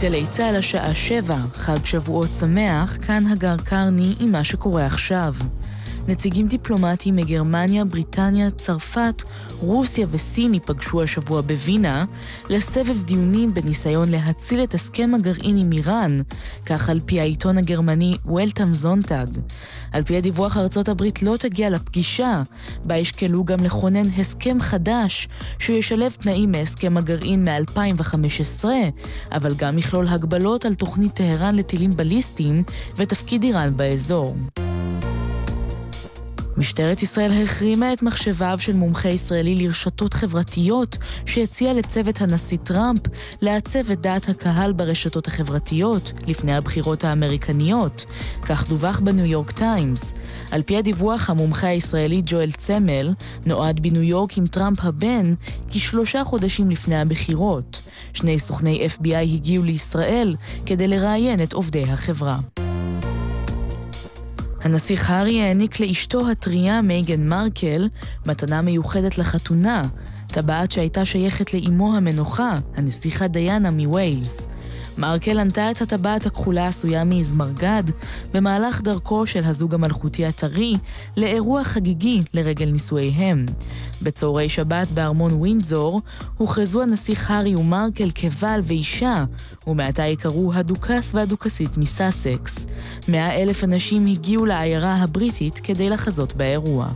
גלי צה"ל השעה שבע, חג שבועות שמח, כאן הגר קרני עם מה שקורה עכשיו. נציגים דיפלומטיים מגרמניה, בריטניה, צרפת, רוסיה וסין ייפגשו השבוע בווינה לסבב דיונים בניסיון להציל את הסכם הגרעין עם איראן, כך על פי העיתון הגרמני וולטם זונטג. על פי הדיווח ארצות הברית לא תגיע לפגישה, בה ישקלו גם לכונן הסכם חדש שישלב תנאים מהסכם הגרעין מ-2015, אבל גם יכלול הגבלות על תוכנית טהרן לטילים בליסטיים ותפקיד איראן באזור. משטרת ישראל החרימה את מחשביו של מומחה ישראלי לרשתות חברתיות שהציע לצוות הנשיא טראמפ לעצב את דעת הקהל ברשתות החברתיות לפני הבחירות האמריקניות, כך דווח בניו יורק טיימס. על פי הדיווח, המומחה הישראלי ג'ואל צמל נועד בניו יורק עם טראמפ הבן כשלושה חודשים לפני הבחירות. שני סוכני FBI הגיעו לישראל כדי לראיין את עובדי החברה. הנסיך הארי העניק לאשתו הטריה מייגן מרקל מתנה מיוחדת לחתונה, טבעת שהייתה שייכת לאמו המנוחה, הנסיכה דיאנה מוויילס. מרקל ענתה את הטבעת הכחולה העשויה מזמרגד במהלך דרכו של הזוג המלכותי הטרי לאירוע חגיגי לרגל נישואיהם. בצהרי שבת בארמון ווינזור הוכרזו הנסיך הארי ומרקל כבעל ואישה, ומעתה יקראו הדוכס והדוכסית מסאסקס. מאה אלף אנשים הגיעו לעיירה הבריטית כדי לחזות באירוע.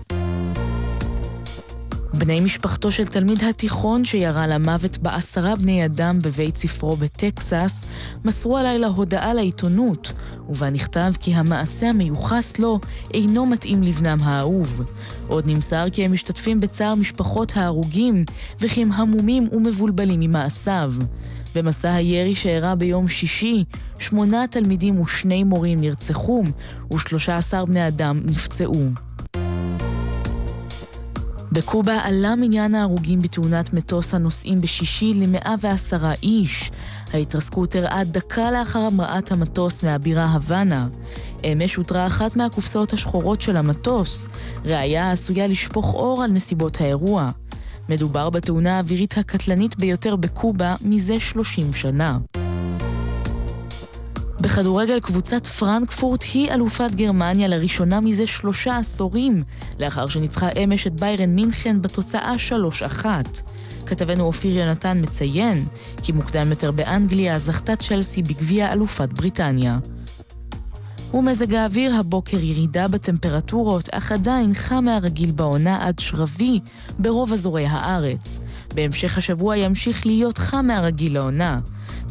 בני משפחתו של תלמיד התיכון שירה למוות בעשרה בני אדם בבית ספרו בטקסס, מסרו הלילה הודעה לעיתונות, ובה נכתב כי המעשה המיוחס לו אינו מתאים לבנם האהוב. עוד נמסר כי הם משתתפים בצער משפחות ההרוגים, וכי הם המומים ומבולבלים ממעשיו. במסע הירי שאירע ביום שישי, שמונה תלמידים ושני מורים נרצחו, ושלושה עשר בני אדם נפצעו. בקובה עלה מניין ההרוגים בתאונת מטוס הנוסעים בשישי ל-110 איש. ההתרסקות אירעה דקה לאחר המראת המטוס מהבירה הוואנה. אמש הותרה אחת מהקופסאות השחורות של המטוס, ראיה עשויה לשפוך אור על נסיבות האירוע. מדובר בתאונה האווירית הקטלנית ביותר בקובה מזה 30 שנה. בכדורגל קבוצת פרנקפורט היא אלופת גרמניה לראשונה מזה שלושה עשורים, לאחר שניצחה אמש את ביירן מינכן בתוצאה 3-1. כתבנו אופיר יונתן מציין כי מוקדם יותר באנגליה זכתה צ'לסי בגביע אלופת בריטניה. ומזג האוויר הבוקר ירידה בטמפרטורות, אך עדיין חם מהרגיל בעונה עד שרבי ברוב אזורי הארץ. בהמשך השבוע ימשיך להיות חם מהרגיל לעונה.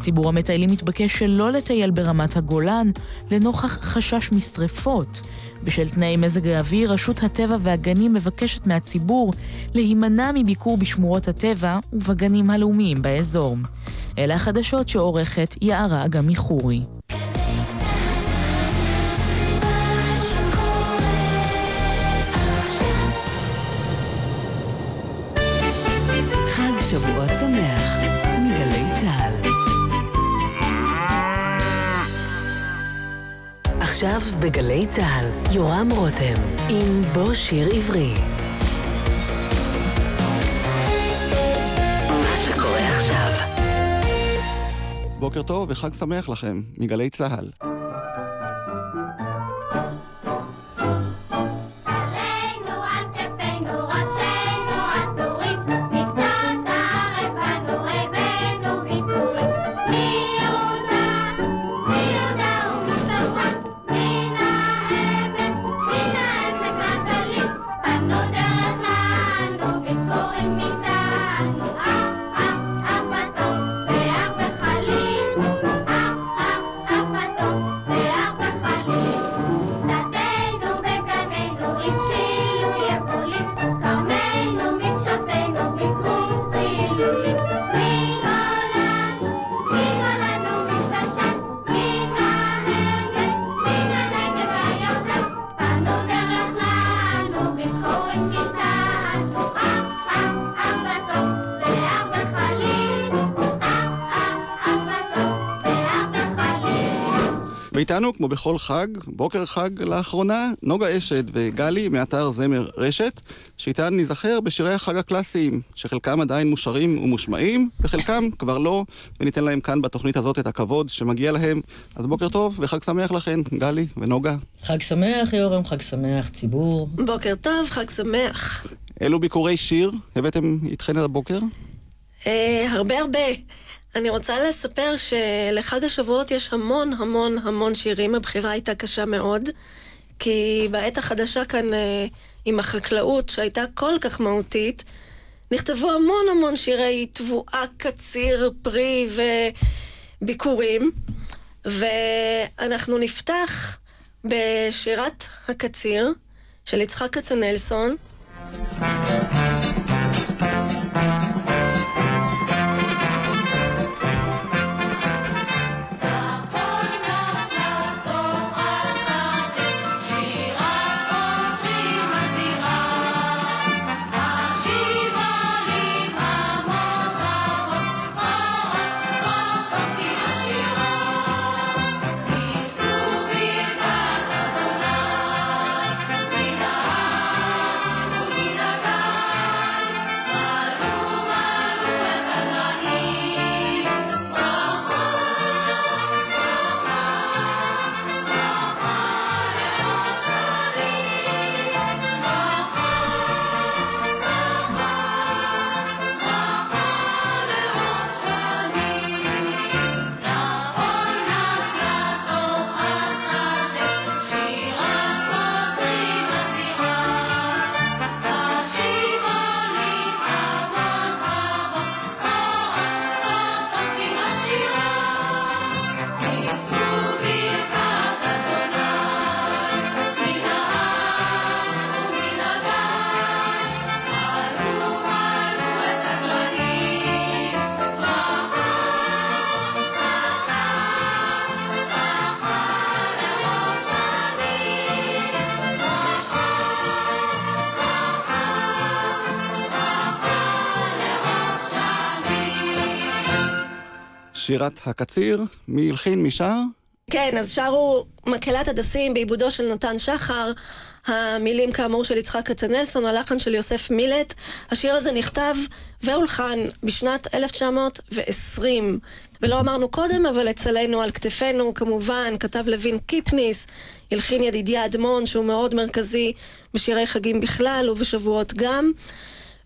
ציבור המטיילים מתבקש שלא לטייל ברמת הגולן לנוכח חשש משרפות. בשל תנאי מזג האוויר, רשות הטבע והגנים מבקשת מהציבור להימנע מביקור בשמורות הטבע ובגנים הלאומיים באזור. אלה החדשות שעורכת יערה אגמי חורי. עכשיו בגלי צה"ל, יורם רותם, עם בוא שיר עברי. מה שקורה עכשיו. בוקר טוב וחג שמח לכם, מגלי צה"ל. ואיתנו, כמו בכל חג, בוקר חג לאחרונה, נוגה אשד וגלי מאתר זמר רשת, שאיתן ניזכר בשירי החג הקלאסיים, שחלקם עדיין מושרים ומושמעים, וחלקם כבר לא, וניתן להם כאן בתוכנית הזאת את הכבוד שמגיע להם. אז בוקר טוב וחג שמח לכן, גלי ונוגה. חג שמח, יורם, חג שמח, ציבור. בוקר טוב, חג שמח. אילו ביקורי שיר הבאתם איתכן על הבוקר? אה, הרבה הרבה. אני רוצה לספר שלחג השבועות יש המון המון המון שירים, הבחירה הייתה קשה מאוד, כי בעת החדשה כאן אה, עם החקלאות, שהייתה כל כך מהותית, נכתבו המון המון שירי תבואה, קציר, פרי וביקורים, ואנחנו נפתח בשירת הקציר של יצחק כצנלסון. שירת הקציר, מי הלחין, מי שר? כן, אז שרו מקהלת הדסים בעיבודו של נתן שחר, המילים כאמור של יצחק כצנלסון, הלחן של יוסף מילט. השיר הזה נכתב והולחן בשנת 1920. ולא אמרנו קודם, אבל אצלנו על כתפינו, כמובן, כתב לוין קיפניס, הלחין ידידיה אדמון, שהוא מאוד מרכזי בשירי חגים בכלל ובשבועות גם,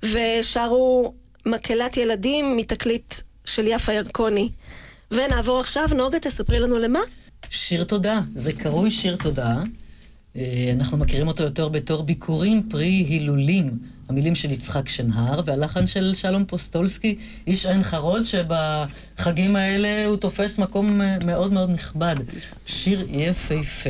ושרו מקהלת ילדים מתקליט של יפה ירקוני. ונעבור עכשיו, נוגה, תספרי לנו למה? שיר תודה, זה קרוי שיר תודה. אה, אנחנו מכירים אותו יותר בתור ביקורים פרי הילולים. המילים של יצחק שנהר, והלחן של שלום פוסטולסקי, איש עין חרוד, שבחגים האלה הוא תופס מקום אה, מאוד מאוד נכבד. שיר יפהפה.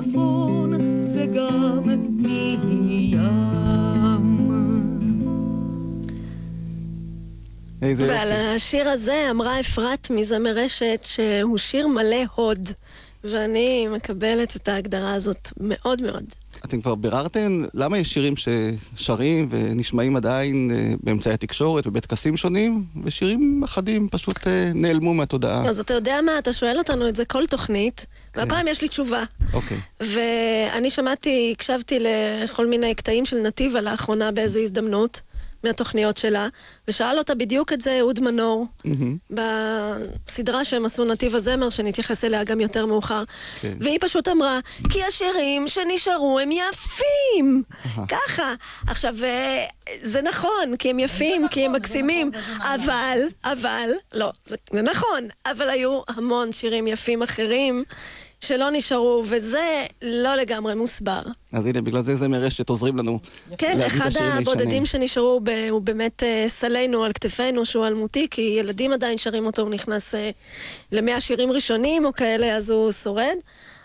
איזה ועל יופי. השיר הזה אמרה אפרת מזמר רשת שהוא שיר מלא הוד, ואני מקבלת את ההגדרה הזאת מאוד מאוד. אתם כבר ביררתם למה יש שירים ששרים ונשמעים עדיין אה, באמצעי התקשורת ובטקסים שונים, ושירים אחדים פשוט אה, נעלמו מהתודעה. אז אתה יודע מה, אתה שואל אותנו את זה כל תוכנית, והפעם יש לי תשובה. אוקיי. ואני שמעתי, הקשבתי לכל מיני קטעים של נתיבה לאחרונה באיזו הזדמנות מהתוכניות שלה, ושאל אותה בדיוק את זה אהוד מנור, מהמם. בסדרה שהם עשו נתיב הזמר, שנתייחס אליה גם יותר מאוחר. כן. והיא פשוט אמרה, כי השירים שנשארו הם יפים! ככה. עכשיו, אה, זה נכון, כי הם יפים, כי הם מקסימים, אבל, אבל, לא, זה, זה נכון, אבל היו המון שירים יפים אחרים שלא נשארו, וזה לא לגמרי מוסבר. אז הנה, בגלל זה זמר רשת עוזרים לנו. כן, אחד הבודדים הישנים. שנשארו ב, הוא באמת אה, סלינו על כתפינו, שהוא אלמותי, כי ילדים עדיין שרים אותו, הוא נכנס אה, למאה שירים ראשונים או כאלה, אז הוא שורד,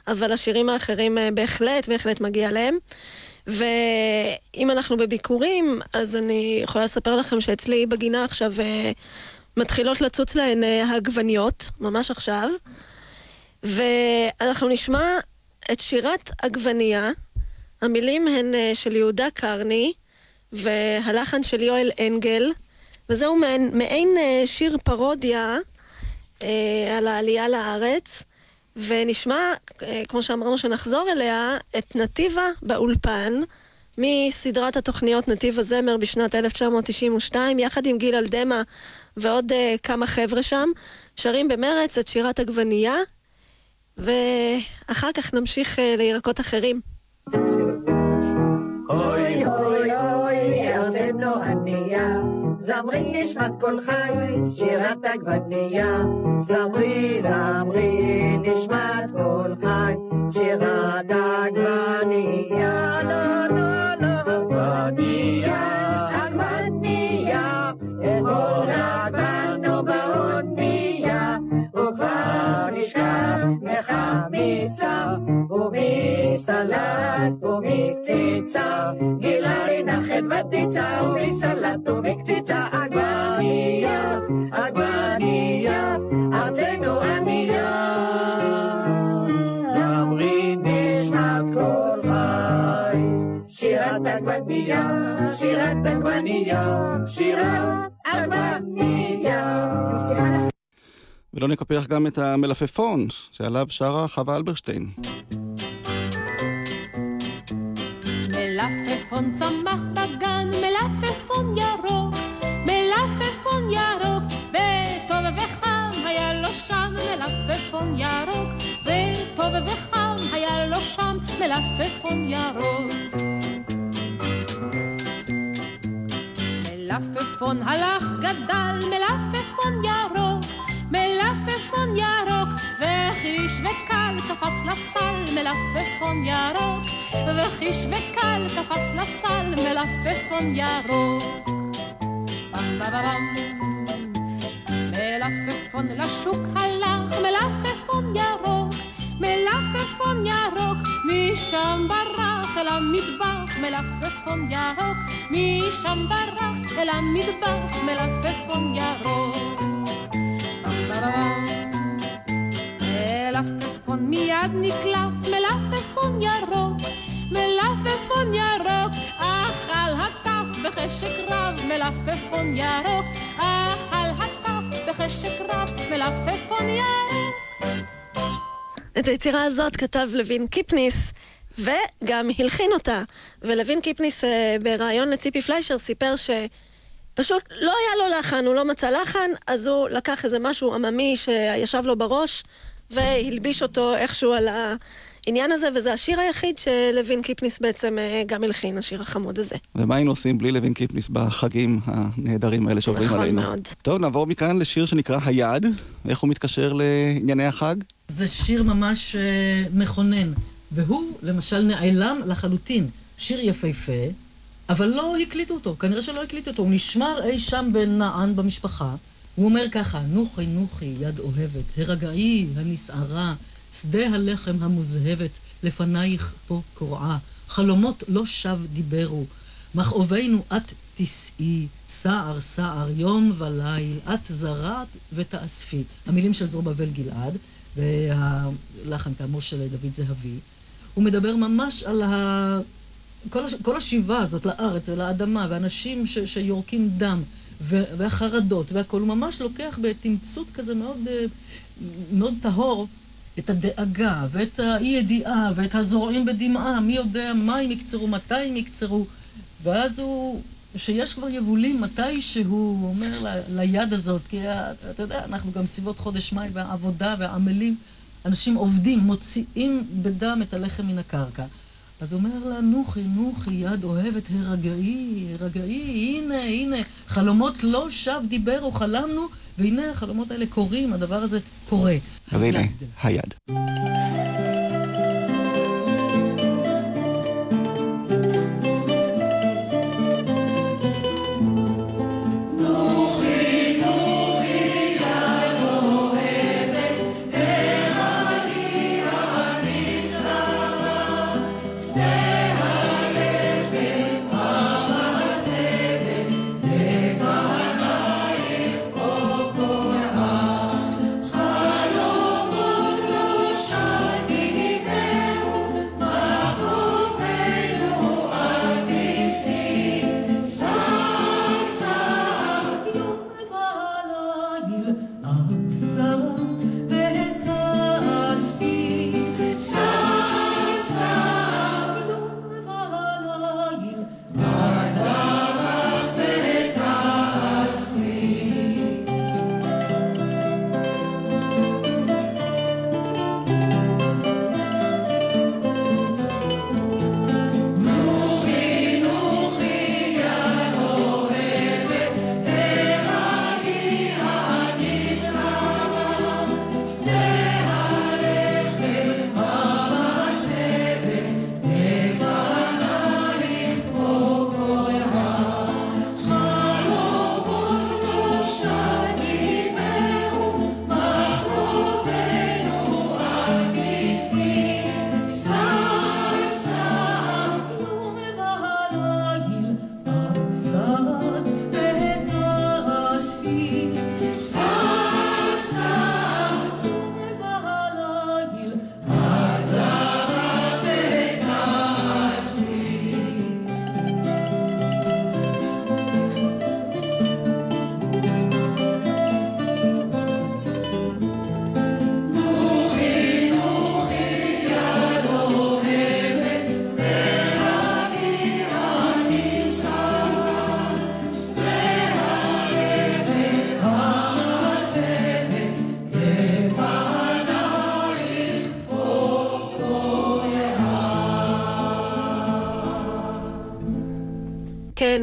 אבל השירים האחרים אה, בהחלט, בהחלט מגיע להם. ואם אנחנו בביקורים, אז אני יכולה לספר לכם שאצלי בגינה עכשיו אה, מתחילות לצוץ להן אה, העגבניות, ממש עכשיו, ואנחנו נשמע את שירת עגבנייה. המילים הן אה, של יהודה קרני, והלחן של יואל אנגל, וזהו מעין, מעין אה, שיר פרודיה אה, על העלייה לארץ, ונשמע, אה, כמו שאמרנו שנחזור אליה, את נתיבה באולפן, מסדרת התוכניות נתיב הזמר בשנת 1992, יחד עם גיל אלדמה ועוד אה, כמה חבר'ה שם, שרים במרץ את שירת עגבנייה, ואחר כך נמשיך אה, לירקות אחרים. ענייה, זמרי נשמת כל חי, שירת עגבנייה. זמרי זמרי נשמת כל חי, שירת עגבנייה. לה לה עגבנייה, עגבנייה, מחמיצה, ומסלט ומקציצה, גילי נחת ותיצה, ומסלט ומקציצה, עגבנייה, עגבנייה, ארצנו ענייה. זמרי נשמת כל חי, שירת עגבנייה, שירת עגבנייה, שירת עגבנייה. ולא נקפח גם את המלפפון, שעליו שרה חווה אלברשטיין. מלפפון צמח בגן, מלפפון ירוק, מלפפון ירוק, וטוב וחם היה לו שם מלפפון ירוק, וטוב וחם היה לו שם מלפפון ירוק. מלפפון הלך גדל, מלפפון ירוק, מלפפון ירוק, וחיש וקל קפץ לסל, מלפפון ירוק, וחיש וקל קפץ לסל, מלפפון ירוק. פם מלפפון לשוק הלך, מלפפון ירוק, מלפפון ירוק, משם ברח אל המטבח, מלפפון ירוק, משם ברח אל המטבח, מלפפון ירוק. מלפפון מיד נקלף, מלפפון ירוק, מלפפון ירוק, אכל הטף בחשק רב, מלפפון ירוק, אכל הטף בחשק רב, מלפפון ירוק. את היצירה הזאת כתב לוין קיפניס, וגם הלחין אותה. ולוין קיפניס אה, בריאיון לציפי פליישר סיפר שפשוט לא היה לו לחן, הוא לא מצא לחן, אז הוא לקח איזה משהו עממי שישב לו בראש, והלביש אותו איכשהו על העניין הזה, וזה השיר היחיד שלוין קיפניס בעצם אה, גם הלחין, השיר החמוד הזה. ומה היינו עושים בלי לוין קיפניס בחגים הנהדרים האלה שעוברים נכון עלינו? מאוד. טוב, נעבור מכאן לשיר שנקרא היד. איך הוא מתקשר לענייני החג? זה שיר ממש אה, מכונן, והוא למשל נעלם לחלוטין. שיר יפהפה, אבל לא הקליטו אותו, כנראה שלא הקליטו אותו. הוא נשמר אי שם בנען במשפחה. הוא אומר ככה, נוחי נוחי יד אוהבת, הרגעי הנסערה, שדה הלחם המוזהבת, לפנייך פה קורעה, חלומות לא שב דיברו, מכאובינו את תישאי, סער סער יום וליל, את זרעת ותאספי. המילים של זרובבל גלעד, והלחן כאמור של דוד זהבי. הוא מדבר ממש על ה... כל, הש... כל השיבה הזאת לארץ ולאדמה, ואנשים ש... שיורקים דם, ו... והחרדות והכול, הוא ממש לוקח בתמצות כזה מאוד, אה, מאוד טהור את הדאגה, ואת האי-ידיעה, ואת הזורעים בדמעה, מי יודע מה הם יקצרו, מתי הם יקצרו, ואז הוא, שיש כבר יבולים, מתי שהוא אומר ל... ליד הזאת, כי אתה יודע, אנחנו גם סביבות חודש מאי, והעבודה והעמלים, אנשים עובדים, מוציאים בדם את הלחם מן הקרקע. אז אומר לה, נוחי, נוחי, יד אוהבת, הרגעי, הרגעי, הנה, הנה, חלומות לא שב דיבר או חלמנו, והנה החלומות האלה קורים, הדבר הזה קורה. אז הנה, היד. כן,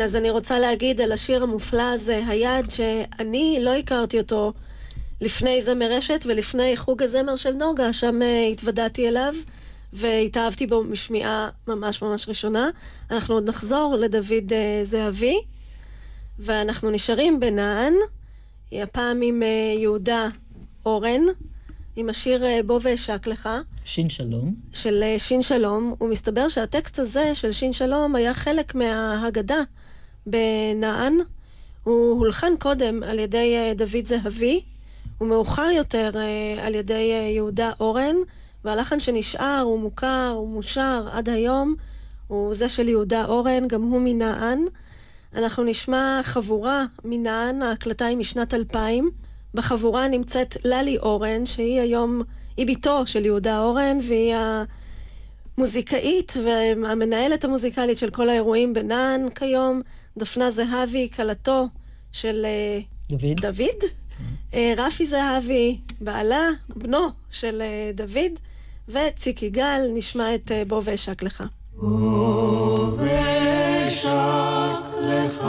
אז אני רוצה להגיד על השיר המופלא הזה, היד, שאני לא הכרתי אותו לפני זמר רשת ולפני חוג הזמר של נוגה, שם uh, התוודעתי אליו והתאהבתי בו משמיעה ממש ממש ראשונה. אנחנו עוד נחזור לדוד uh, זהבי, ואנחנו נשארים בנען, הפעם עם uh, יהודה אורן. עם השיר בוא ואשק לך. שין שלום. של שין שלום. ומסתבר שהטקסט הזה של שין שלום היה חלק מההגדה בנען. הוא הולחן קודם על ידי דוד זהבי, ומאוחר יותר על ידי יהודה אורן, והלחן שנשאר, הוא מוכר, הוא מושר עד היום, הוא זה של יהודה אורן, גם הוא מנען. אנחנו נשמע חבורה מנען, ההקלטה היא משנת 2000. בחבורה נמצאת ללי אורן, שהיא היום, היא בתו של יהודה אורן, והיא המוזיקאית והמנהלת המוזיקלית של כל האירועים בנען כיום. דפנה זהבי, כלתו של דוד. דוד. רפי זהבי, בעלה, בנו של דוד, וציק יגאל, נשמע את בוא ואשק לך. בוא ואשק לך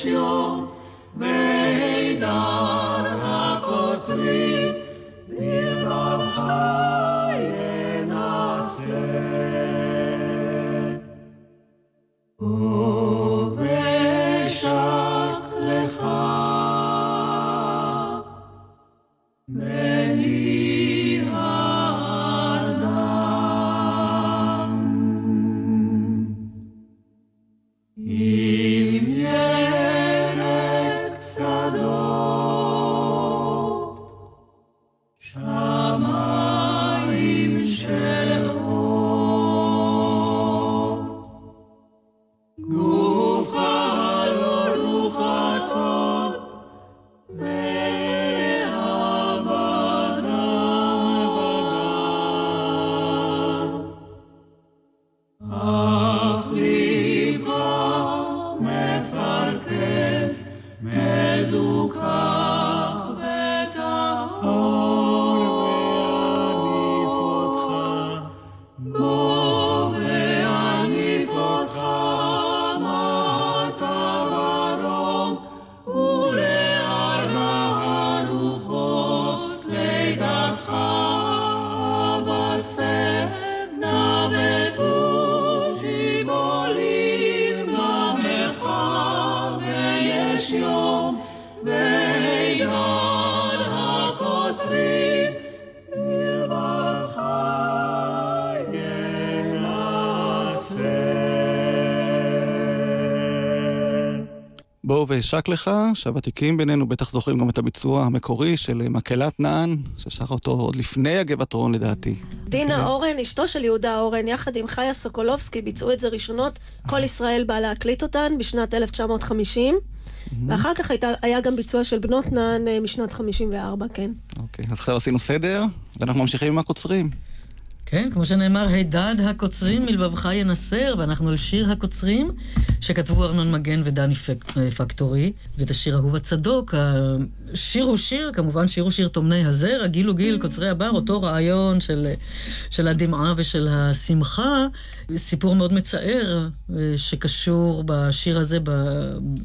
雄美男 ואשק לך, שהוותיקים בינינו בטח זוכרים גם את הביצוע המקורי של מקהלת נען, ששר אותו עוד לפני הגבעתרון לדעתי. דינה אורן, אשתו של יהודה אורן, יחד עם חיה סוקולובסקי, ביצעו את זה ראשונות. כל ישראל בא להקליט אותן בשנת 1950. ואחר כך הייתה, היה גם ביצוע של בנות נען אה, משנת 54, כן. אוקיי, אז עכשיו עשינו סדר, ואנחנו ממשיכים עם הקוצרים. כן, כמו שנאמר, הידד הקוצרים מלבבך ינסר, ואנחנו על שיר הקוצרים, שכתבו ארנון מגן ודני פק, פקטורי, ואת השיר אהוב הצדוק. השיר הוא שיר, כמובן שיר הוא שיר תומני הזר, הגיל הוא גיל, קוצרי הבר, אותו רעיון של, של הדמעה ושל השמחה. סיפור מאוד מצער שקשור בשיר הזה, ב,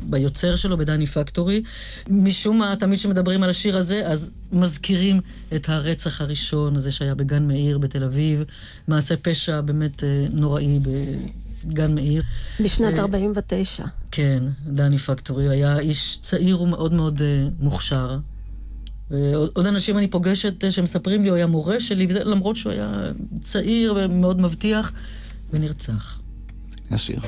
ביוצר שלו, בדני פקטורי. משום מה, תמיד כשמדברים על השיר הזה, אז מזכירים את הרצח הראשון הזה שהיה בגן מאיר בתל אביב. מעשה פשע באמת נוראי בגן מאיר. בשנת 49. כן, דני פקטורי היה איש צעיר ומאוד מאוד מוכשר. עוד אנשים אני פוגשת שמספרים לי, הוא היה מורה שלי, וזה, למרות שהוא היה צעיר ומאוד מבטיח, ונרצח. השיר.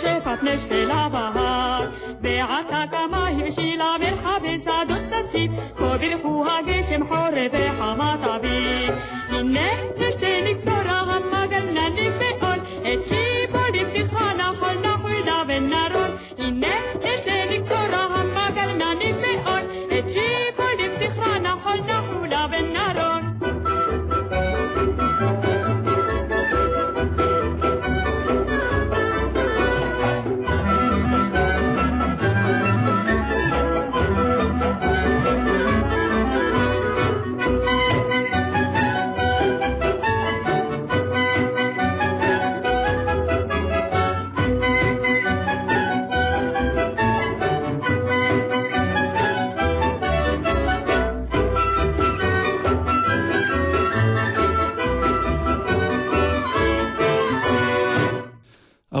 שפת נשפלה בהר, ועתה קמה הבשילה מרחבי שדות תסיף, כה ברכו הגשם חורף וחמת אביב. הנה נצא נקצורה המגלננים בעול, את שיבולים תכרענה חול נחוידה ונרון. הנה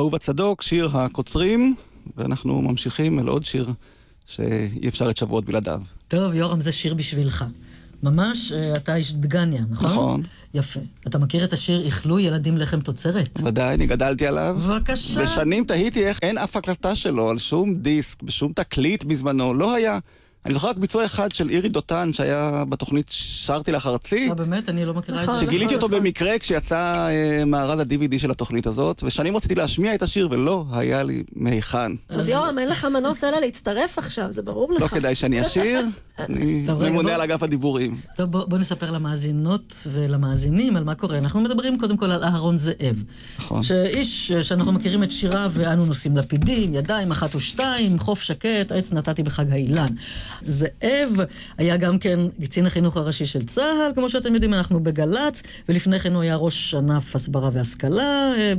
אהוב הצדוק, שיר הקוצרים, ואנחנו ממשיכים אל עוד שיר שאי אפשר את שבועות בלעדיו. טוב, יורם, זה שיר בשבילך. ממש, אתה איש דגניה, נכון? נכון. יפה. אתה מכיר את השיר "איכלו ילדים לחם תוצרת"? ודאי, אני גדלתי עליו. בבקשה. ושנים תהיתי איך אין אף הקלטה שלו על שום דיסק, בשום תקליט בזמנו, לא היה. אני זוכר רק ביצוע אחד של אירי דותן, שהיה בתוכנית שרתי לך ארצי. אה, באמת? אני לא מכירה את זה. שגיליתי אותו במקרה כשיצא מארז ה-DVD של התוכנית הזאת, ושנים רציתי להשמיע את השיר ולא היה לי מהיכן. אז יורם, אין לך מנוס אלא להצטרף עכשיו, זה ברור לך. לא כדאי שאני אשיר, אני ממונה על אגף הדיבורים. טוב, בוא, בוא נספר למאזינות ולמאזינים על מה קורה. אנחנו מדברים קודם כל על אהרון זאב. נכון. שאיש אה, שאנחנו מכירים את שיריו, ואנו נושאים לפידים, ידיים אחת ושתיים, חוף שקט, עץ נתתי בחג האילן. זאב היה גם כן קצין החינוך הראשי של צה"ל, כמו שאתם יודעים, אנחנו בגל"צ, ולפני כן הוא היה ראש ענף הסברה והשכלה אה,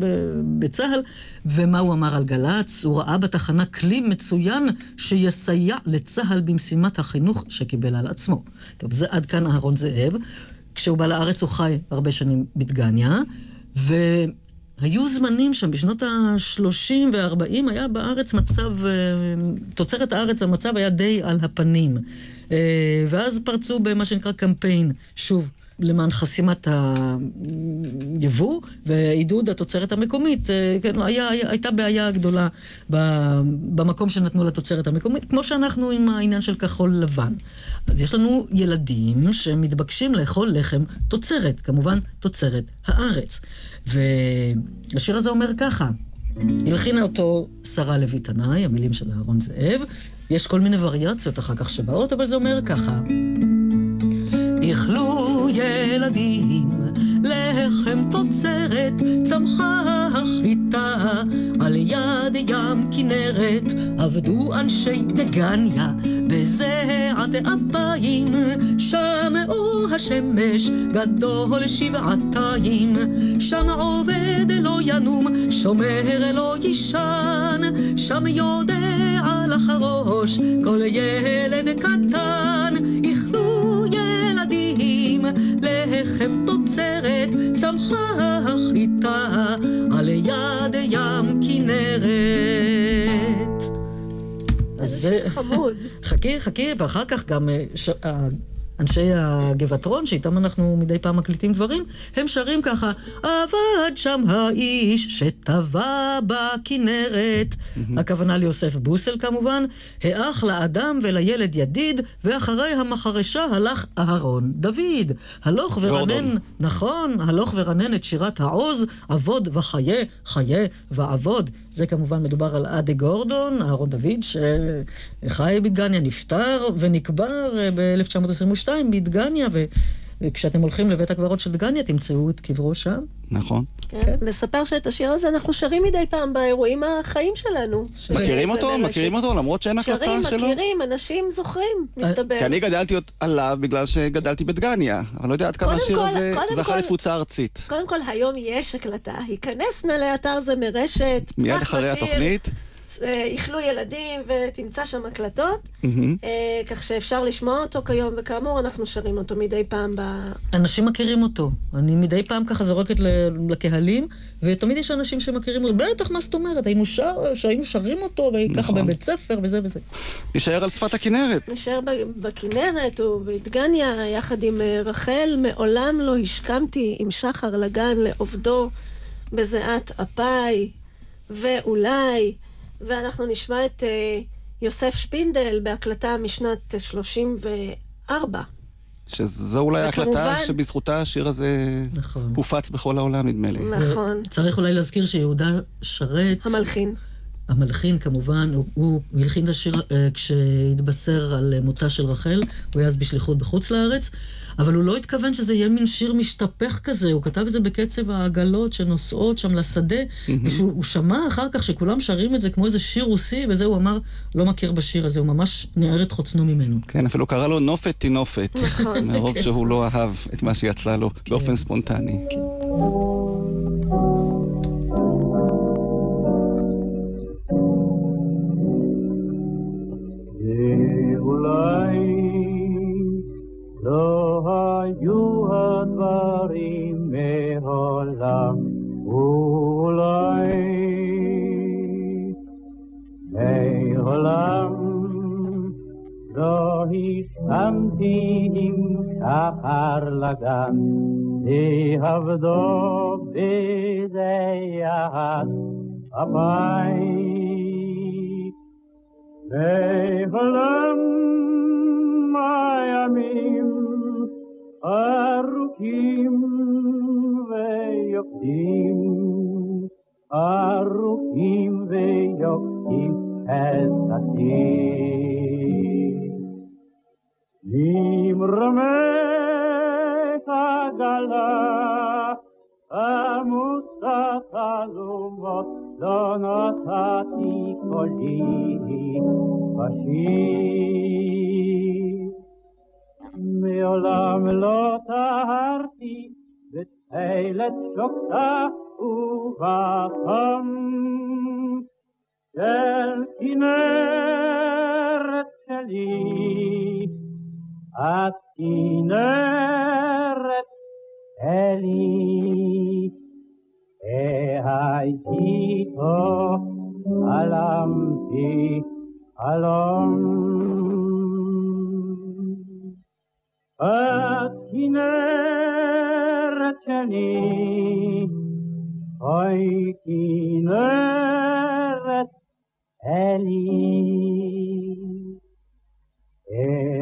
בצה"ל. ומה הוא אמר על גל"צ? הוא ראה בתחנה כלי מצוין שיסייע לצה"ל במשימת החינוך שקיבל על עצמו. טוב, זה עד כאן אהרון זאב. כשהוא בא לארץ הוא חי הרבה שנים בדגניה, והיו זמנים שם, בשנות ה-30 וה-40 היה בארץ מצב, אה, תוצרת הארץ המצב היה די על הפנים. אה, ואז פרצו במה שנקרא קמפיין, שוב, למען חסימת היבוא ועידוד התוצרת המקומית. אה, כן, היה, היה, הייתה בעיה גדולה במקום שנתנו לתוצרת המקומית, כמו שאנחנו עם העניין של כחול לבן. אז יש לנו ילדים שמתבקשים לאכול לחם תוצרת, כמובן תוצרת הארץ. והשיר הזה אומר ככה, הלחינה אותו שרה לוי תנאי, המילים של אהרון זאב. יש כל מיני וריאציות אחר כך שבאות, אבל זה אומר ככה. איכלו ילדים לחם תוצרת, צמחה חיטה על יד ים כנרת, עבדו אנשי דגניה בזיעת אפיים, אור השמש גדול שבעתיים, שם עובד לא ינום, שומר לא יישן, שם יודע לחרוש כל ילד קטן, איכלו ילדים לחם תוצרת, צמחה חיטה על יד ים כנרת. איזה שיר חמוד. חכי, חכי, ואחר כך גם אה, ש... ה- אנשי הגבעטרון, שאיתם אנחנו מדי פעם מקליטים דברים, הם שרים ככה, עבד שם האיש שטבע בכנרת. הכוונה ליוסף בוסל כמובן, האח לאדם ולילד ידיד, ואחרי המחרשה הלך אהרון דוד. הלוך ורנן, נכון, הלוך ורנן את שירת העוז, עבוד וחיה, חיה ועבוד. זה כמובן מדובר על אדה גורדון, אהרון דוד, שחי בדגניה, נפטר ונקבר אה, ב-1922. שתיים בדגניה, ו... וכשאתם הולכים לבית הקברות של דגניה, תמצאו את קברו שם. נכון. כן. כן. לספר שאת השיר הזה אנחנו שרים מדי פעם באירועים החיים שלנו. מכירים אותו? מכירים אותו? למרות שאין הקלטה שלו? שרים, מכירים, אנשים זוכרים, אה, מסתבר. כי אני גדלתי עליו בגלל שגדלתי בדגניה, אבל לא יודע עד כמה השיר הזה זכה לתפוצה ארצית. קודם כל, היום יש הקלטה. היכנס נא לאתר זמרשת, פתח בשיר. מיד אחרי התוכנית. איכלו ילדים ותמצא שם הקלטות. אה, כך שאפשר לשמוע אותו כיום, וכאמור, אנחנו שרים אותו מדי פעם ב... אנשים מכירים אותו. אני מדי פעם ככה זורקת לקהלים, ותמיד יש אנשים שמכירים אותו. בטח, מה זאת אומרת? היינו, שר, שהיינו שרים אותו, וככה נכון. בבית ספר וזה וזה. נישאר על שפת הכנרת. נשאר בכנרת ובדגניה, יחד עם אה, רחל, מעולם לא השכמתי עם שחר לגן לעובדו בזיעת אפי, ואולי, ואנחנו נשמע את אה, יוסף שפינדל בהקלטה משנת 34. שזו אולי וכמובן- ההקלטה שבזכותה השיר הזה נכון. הופץ בכל העולם, נדמה לי. נכון. צריך אולי להזכיר שיהודה שרת, המלחין. המלחין כמובן, הוא, הוא הלחין את השיר אה, כשהתבשר על מותה של רחל, הוא היה אז בשליחות בחוץ לארץ, אבל הוא לא התכוון שזה יהיה מין שיר משתפך כזה, הוא כתב את זה בקצב העגלות שנוסעות שם לשדה, וכשהוא הוא שמע אחר כך שכולם שרים את זה כמו איזה שיר רוסי, וזה הוא אמר, לא מכיר בשיר הזה, הוא ממש ניער את חוצנו ממנו. כן, אפילו קרא לו נופת תינופת. נכון. מרוב שהוא לא אהב את מה שיצא לו באופן ספונטני.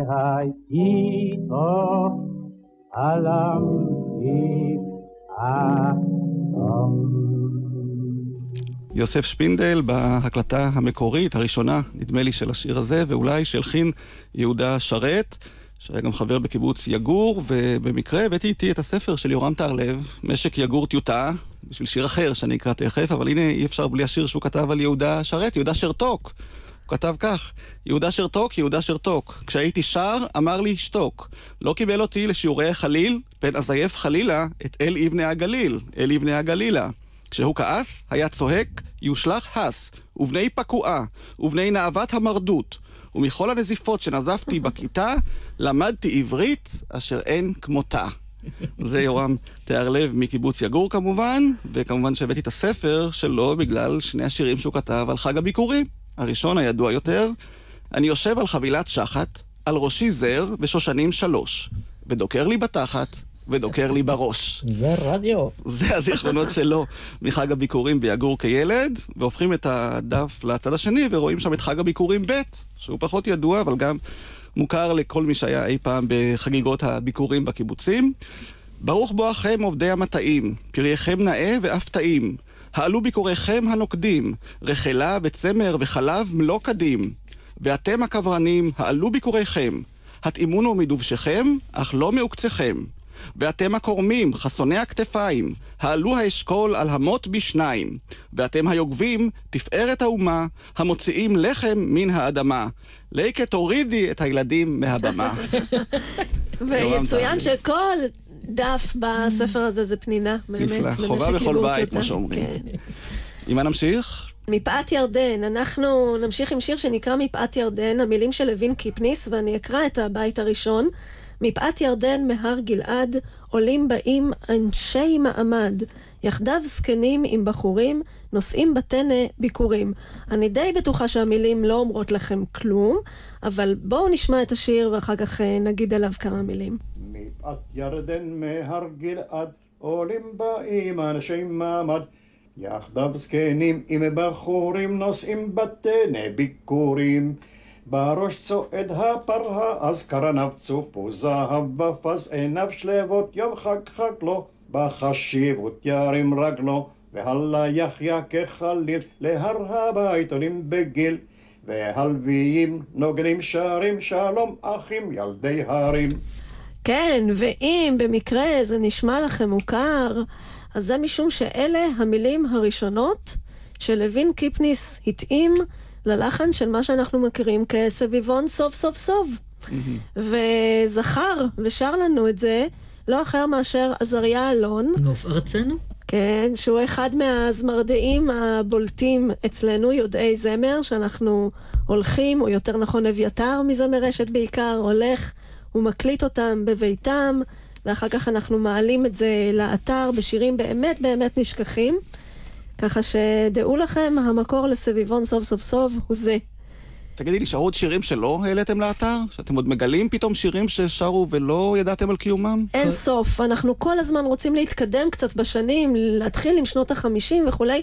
הייתי פה, חלמתי יוסף שפינדל בהקלטה המקורית, הראשונה, נדמה לי, של השיר הזה, ואולי שהלחין יהודה שרת, שהיה גם חבר בקיבוץ יגור, ובמקרה הבאתי איתי את הספר של יורם טהרלב, משק יגור טיוטה, בשביל שיר אחר שאני אקרא תכף, אבל הנה אי אפשר בלי השיר שהוא כתב על יהודה שרת, יהודה שרתוק. הוא כתב כך, יהודה שרתוק, יהודה שרתוק. כשהייתי שר, אמר לי שתוק. לא קיבל אותי לשיעורי החליל, פן אזייף חלילה את אל אבני הגליל, אל אבני הגלילה. כשהוא כעס, היה צועק, יושלך הס, ובני פקועה, ובני נאוות המרדות. ומכל הנזיפות שנזפתי בכיתה, למדתי עברית אשר אין כמותה. זה יורם תיארלב מקיבוץ יגור כמובן, וכמובן שהבאתי את הספר שלו בגלל שני השירים שהוא כתב על חג הביקורים. הראשון הידוע יותר, אני יושב על חבילת שחת, על ראשי זר ושושנים שלוש, ודוקר לי בתחת, ודוקר לי בראש. זה רדיו. זה הזיכרונות שלו מחג הביקורים ביגור כילד, והופכים את הדף לצד השני ורואים שם את חג הביקורים ב', שהוא פחות ידוע, אבל גם מוכר לכל מי שהיה אי פעם בחגיגות הביקורים בקיבוצים. ברוך בואכם עובדי המטעים, פרייכם נאה ואף טעים. העלו ביקוריכם הנוקדים, רחלה וצמר וחלב מלוא קדים. ואתם הקברנים, העלו ביקוריכם, התאימונו מדובשכם, אך לא מעוקצכם. ואתם הקורמים, חסוני הכתפיים, העלו האשכול על המות בשניים. ואתם היוגבים, תפארת האומה, המוציאים לחם מן האדמה. ליקה תורידי את הילדים מהבמה. ויצוין שכל דף בספר הזה זה פנינה, באמת. נפלא, חובה בכל בית. כמו שאומרים. כן. עם מה נמשיך? מפאת ירדן, אנחנו נמשיך עם שיר שנקרא מפאת ירדן, המילים של לוין קיפניס, ואני אקרא את הבית הראשון. מפאת ירדן מהר גלעד, עולים באים אנשי מעמד, יחדיו זקנים עם בחורים, נושאים בטנא ביקורים. אני די בטוחה שהמילים לא אומרות לכם כלום, אבל בואו נשמע את השיר ואחר כך אה, נגיד עליו כמה מילים. מפאת ירדן מהר גלעד, עולים באים אנשי מעמד. יחדיו זקנים עם בחורים נושאים בטנא ביקורים. בראש צועד הפרה, אז קרניו צופו זהב ופז עיניו שלוות, יום חג חג לו, בחשיבות ירים רגלו, והלה יחיה כחליל, להר הבית עולים בגיל. והלוויים נוגנים שרים, שלום אחים ילדי הרים. כן, ואם במקרה זה נשמע לכם מוכר, אז זה משום שאלה המילים הראשונות שלוין קיפניס התאים ללחן של מה שאנחנו מכירים כסביבון סוף סוף סוף. וזכר ושר לנו את זה לא אחר מאשר עזריה אלון, נוף ארצנו? כן, שהוא אחד מהזמרדעים הבולטים אצלנו, יודעי זמר, שאנחנו הולכים, או יותר נכון אביתר מזמר רשת בעיקר, הולך ומקליט אותם בביתם, ואחר כך אנחנו מעלים את זה לאתר בשירים באמת באמת נשכחים. ככה שדעו לכם, המקור לסביבון סוף סוף סוף הוא זה. תגידי, נשארו עוד שירים שלא העליתם לאתר? שאתם עוד מגלים פתאום שירים ששרו ולא ידעתם על קיומם? אין סוף, אנחנו כל הזמן רוצים להתקדם קצת בשנים, להתחיל עם שנות החמישים וכולי,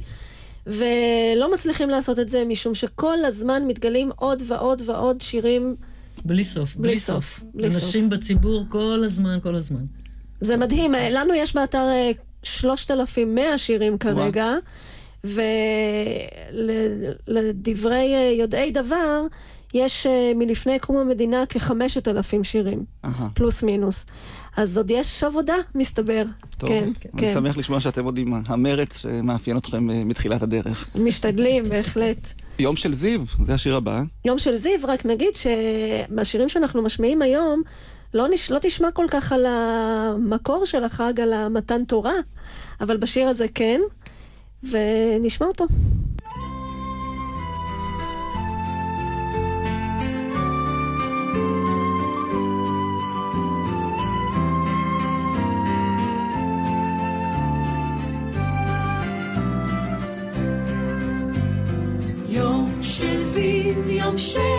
ולא מצליחים לעשות את זה משום שכל הזמן מתגלים עוד ועוד ועוד שירים. בלי סוף, בלי סוף, סוף. בלי סוף. אנשים בציבור כל הזמן, כל הזמן. זה מדהים, אה, לנו יש באתר אה, 3,100 שירים כרגע, ולדברי יודעי דבר, יש אה, מלפני קום המדינה כחמשת אלפים שירים, אהה. פלוס מינוס. אז עוד יש עבודה, מסתבר. טוב, כן, אני כן. שמח לשמוע שאתם עוד עם המרץ שמאפיין אתכם אה, מתחילת הדרך. משתדלים, בהחלט. יום של זיו, זה השיר הבא. יום של זיו, רק נגיד שבשירים שאנחנו משמיעים היום, לא, נש... לא תשמע כל כך על המקור של החג, על המתן תורה, אבל בשיר הזה כן, ונשמע אותו. זיו,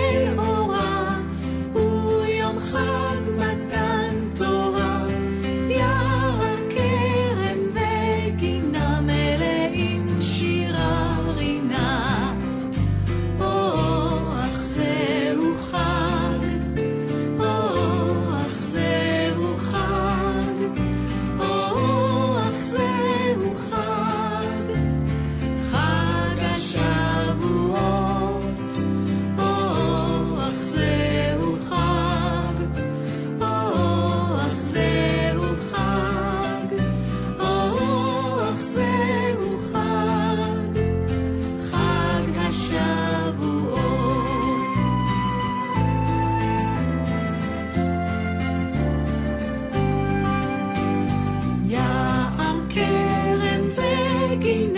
walking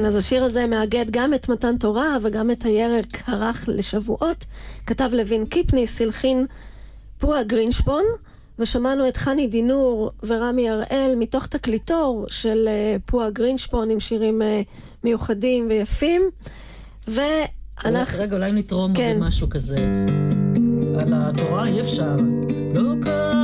כן, אז השיר הזה מאגד גם את מתן תורה וגם את הירק הרך לשבועות. כתב לוין קיפניס, הלחין פועה גרינשפון, ושמענו את חני דינור ורמי הראל מתוך תקליטור של אה, פועה גרינשפון עם שירים אה, מיוחדים ויפים. ואנחנו... רגע, אולי נתרום כן. משהו כזה. על התורה אי אפשר. לא קם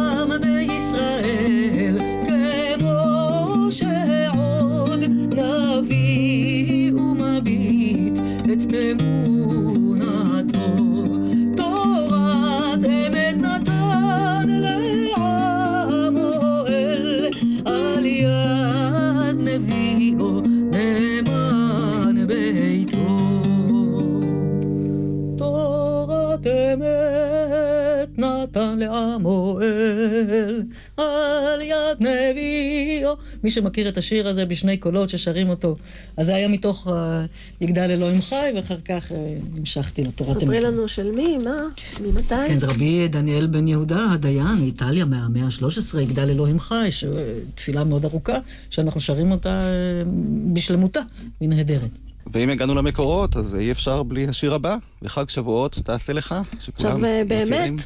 יד נביאו. מי שמכיר את השיר הזה בשני קולות ששרים אותו, אז זה היה מתוך אה, יגדל אלוהים חי, ואחר כך אה, המשכתי לתורת ספרי אמת. לנו של מי, מה, ממתי? כן, זה רבי דניאל בן יהודה, הדיין, מאיטליה, מהמאה ה-13, יגדל אלוהים חי, שתפילה מאוד ארוכה, שאנחנו שרים אותה אה, בשלמותה, היא נהדרת. ואם הגענו למקורות, אז אי אפשר בלי השיר הבא, וחג שבועות תעשה לך, שכולם עכשיו, באמת, מכירים.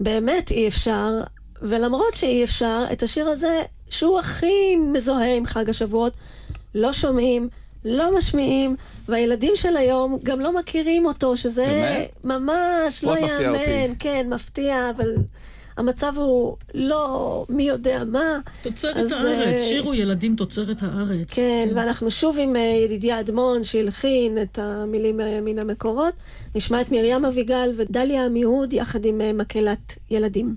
באמת אי אפשר, ולמרות שאי אפשר, את השיר הזה, שהוא הכי מזוהה עם חג השבועות, לא שומעים לא משמיעים, והילדים של היום גם לא מכירים אותו, שזה באמת? ממש לא מאוד מפתיע יאמן. אותי. כן, מפתיע, אבל המצב הוא לא מי יודע מה. תוצרת אז, הארץ, אה, שירו ילדים תוצרת הארץ. כן, ואנחנו שוב עם אה, ידידיה אדמון שהלחין את המילים אה, מן המקורות. נשמע את מרים אביגל ודליה עמיהוד יחד עם מקהלת ילדים.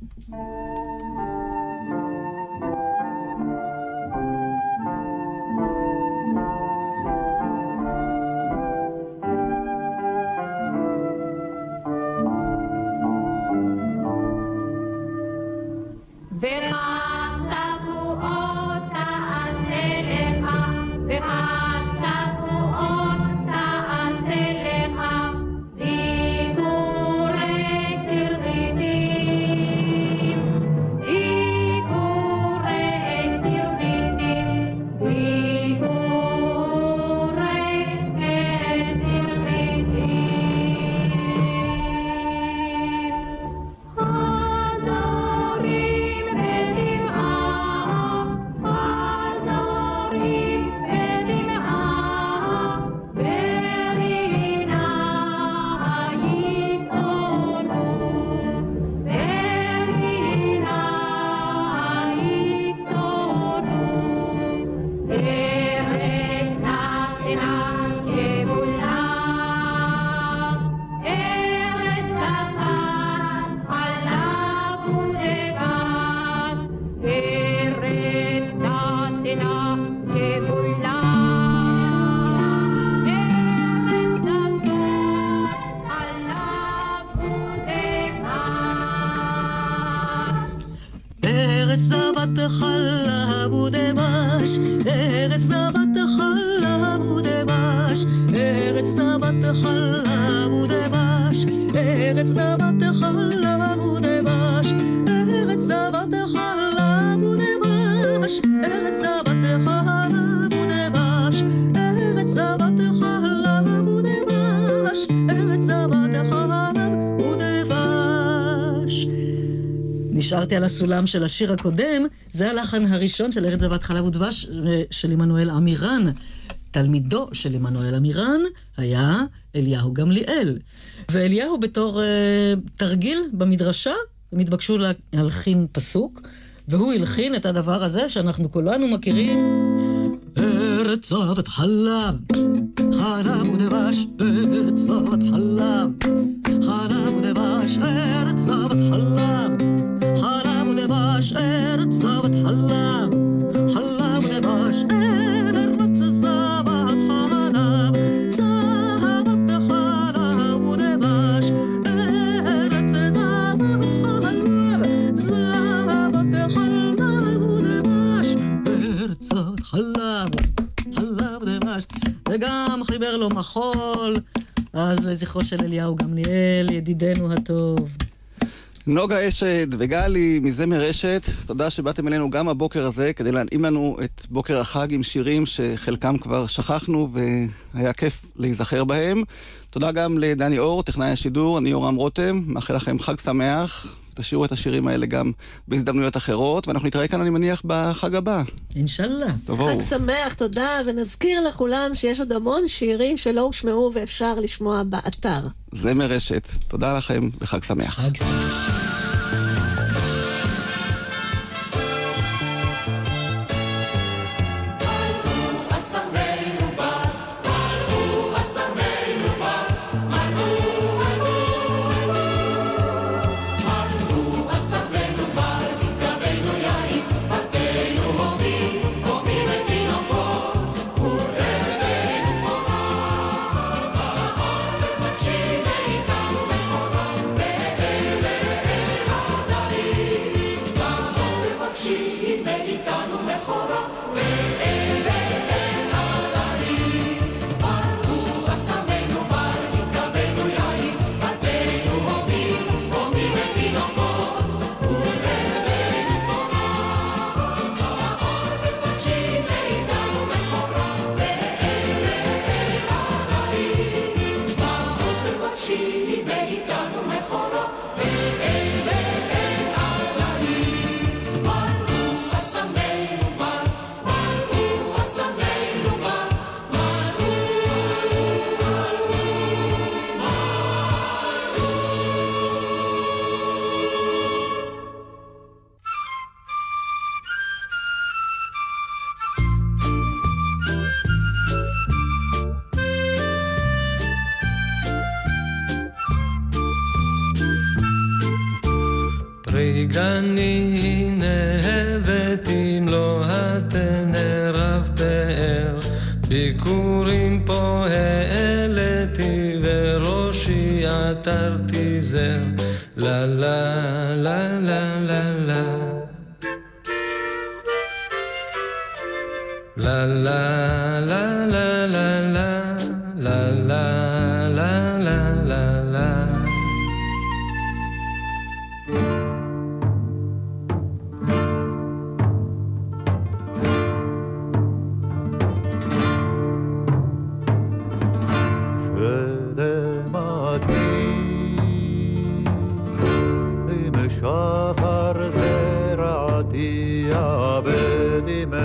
נשארתי על הסולם של השיר הקודם, זה הלחן הראשון של ארץ זבת חלב ודבש אה, של עמנואל עמירן. תלמידו של עמנואל עמירן היה אליהו גמליאל. ואליהו בתור אה, תרגיל במדרשה, הם התבקשו להלחין פסוק, והוא הלחין את הדבר הזה שאנחנו כולנו מכירים. ארץ זבת חלב, חלב ודבש, ארץ זבת חלב, חלב ודבש, ארץ זבת חלב וגם חיבר לו מחול, אז לזכרו של אליהו גמליאל, ידידנו הטוב. נוגה אשת וגלי מזמר אשת, תודה שבאתם אלינו גם הבוקר הזה כדי להנעים לנו את בוקר החג עם שירים שחלקם כבר שכחנו והיה כיף להיזכר בהם. תודה גם לדני אור, טכנאי השידור, אני יורם רותם, מאחל לכם חג שמח. תשאירו את השירים האלה גם בהזדמנויות אחרות, ואנחנו נתראה כאן, אני מניח, בחג הבא. אינשאללה. תבואו. חג שמח, תודה, ונזכיר לכולם שיש עוד המון שירים שלא הושמעו ואפשר לשמוע באתר. זמר רשת. תודה לכם וחג שמח. חג שמח. beni ya me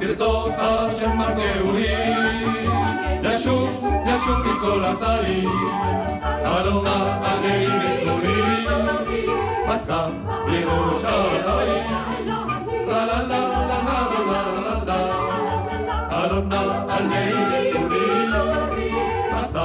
Birzotar Shemar Geuli mucho quiso la salir, paloma alegre turí, pasa, vieron ya la la la la la la la. La, pasa,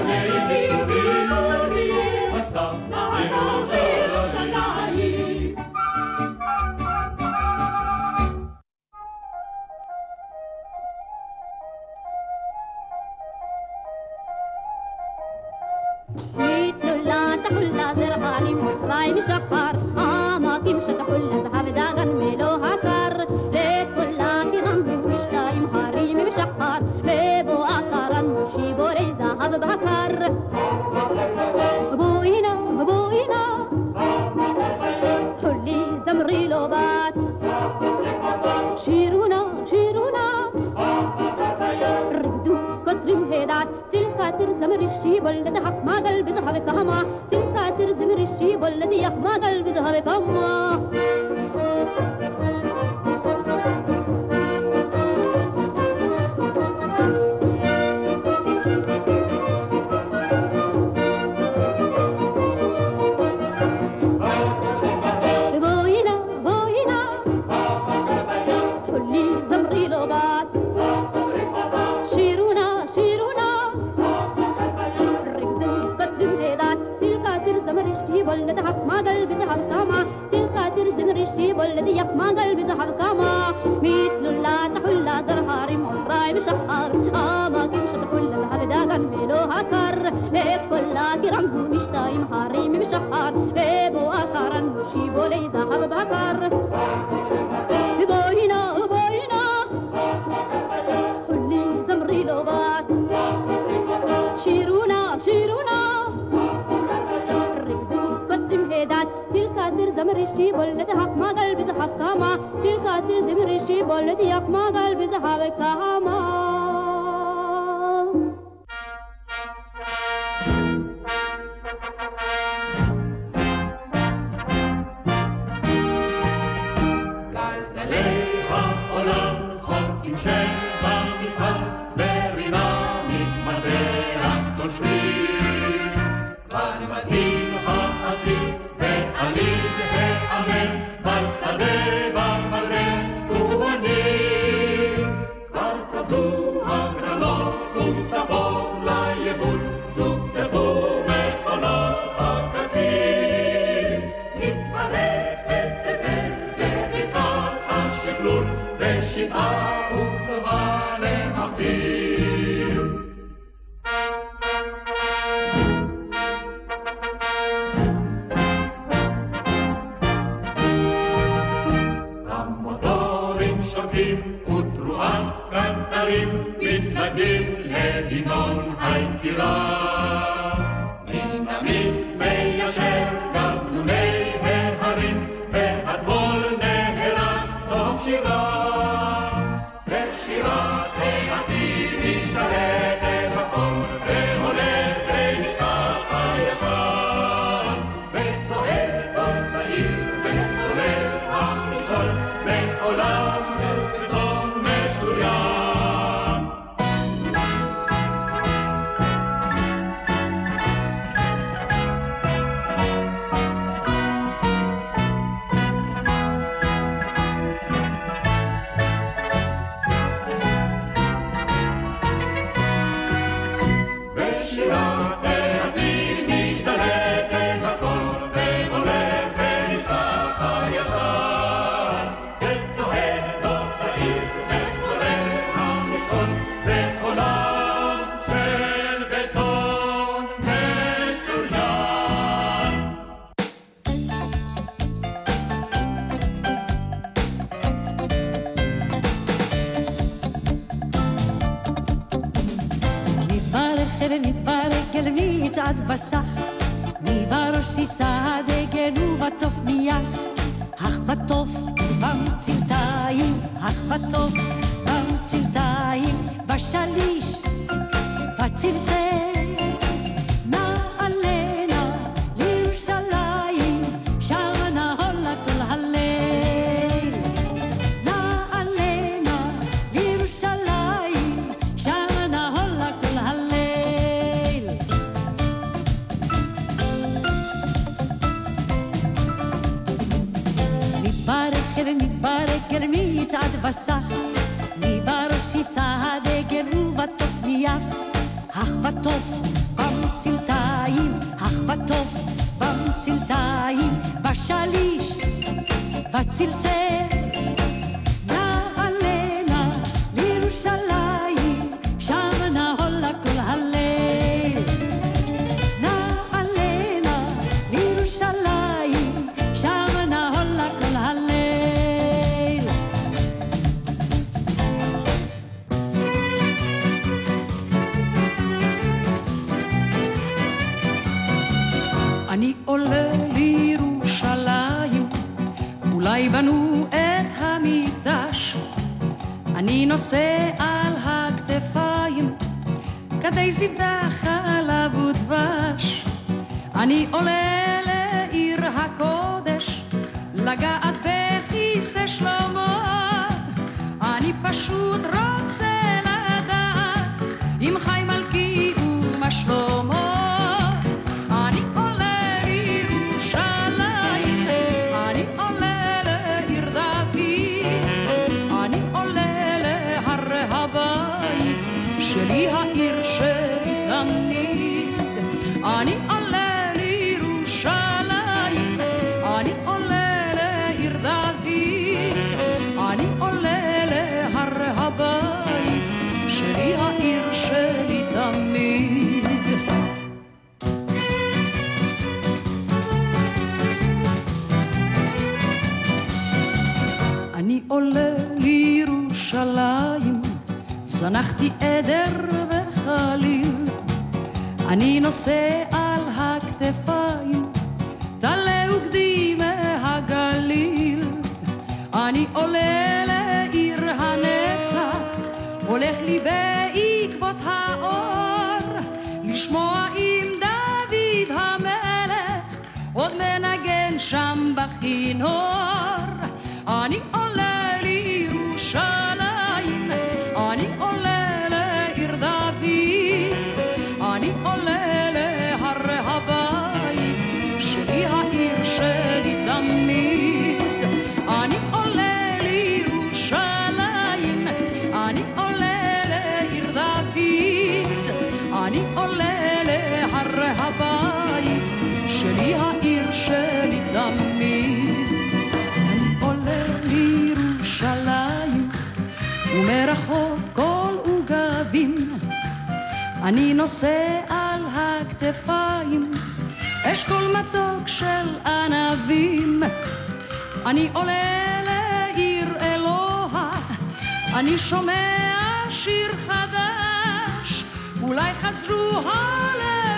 away. בצד וסח, בראש יישא הדגל ובתוף מיד. אך בתוף במצלתיים, אך בתוף במצלתיים, בשליש, בצלצל אני שומע שיר חדש, אולי חזרו הלווים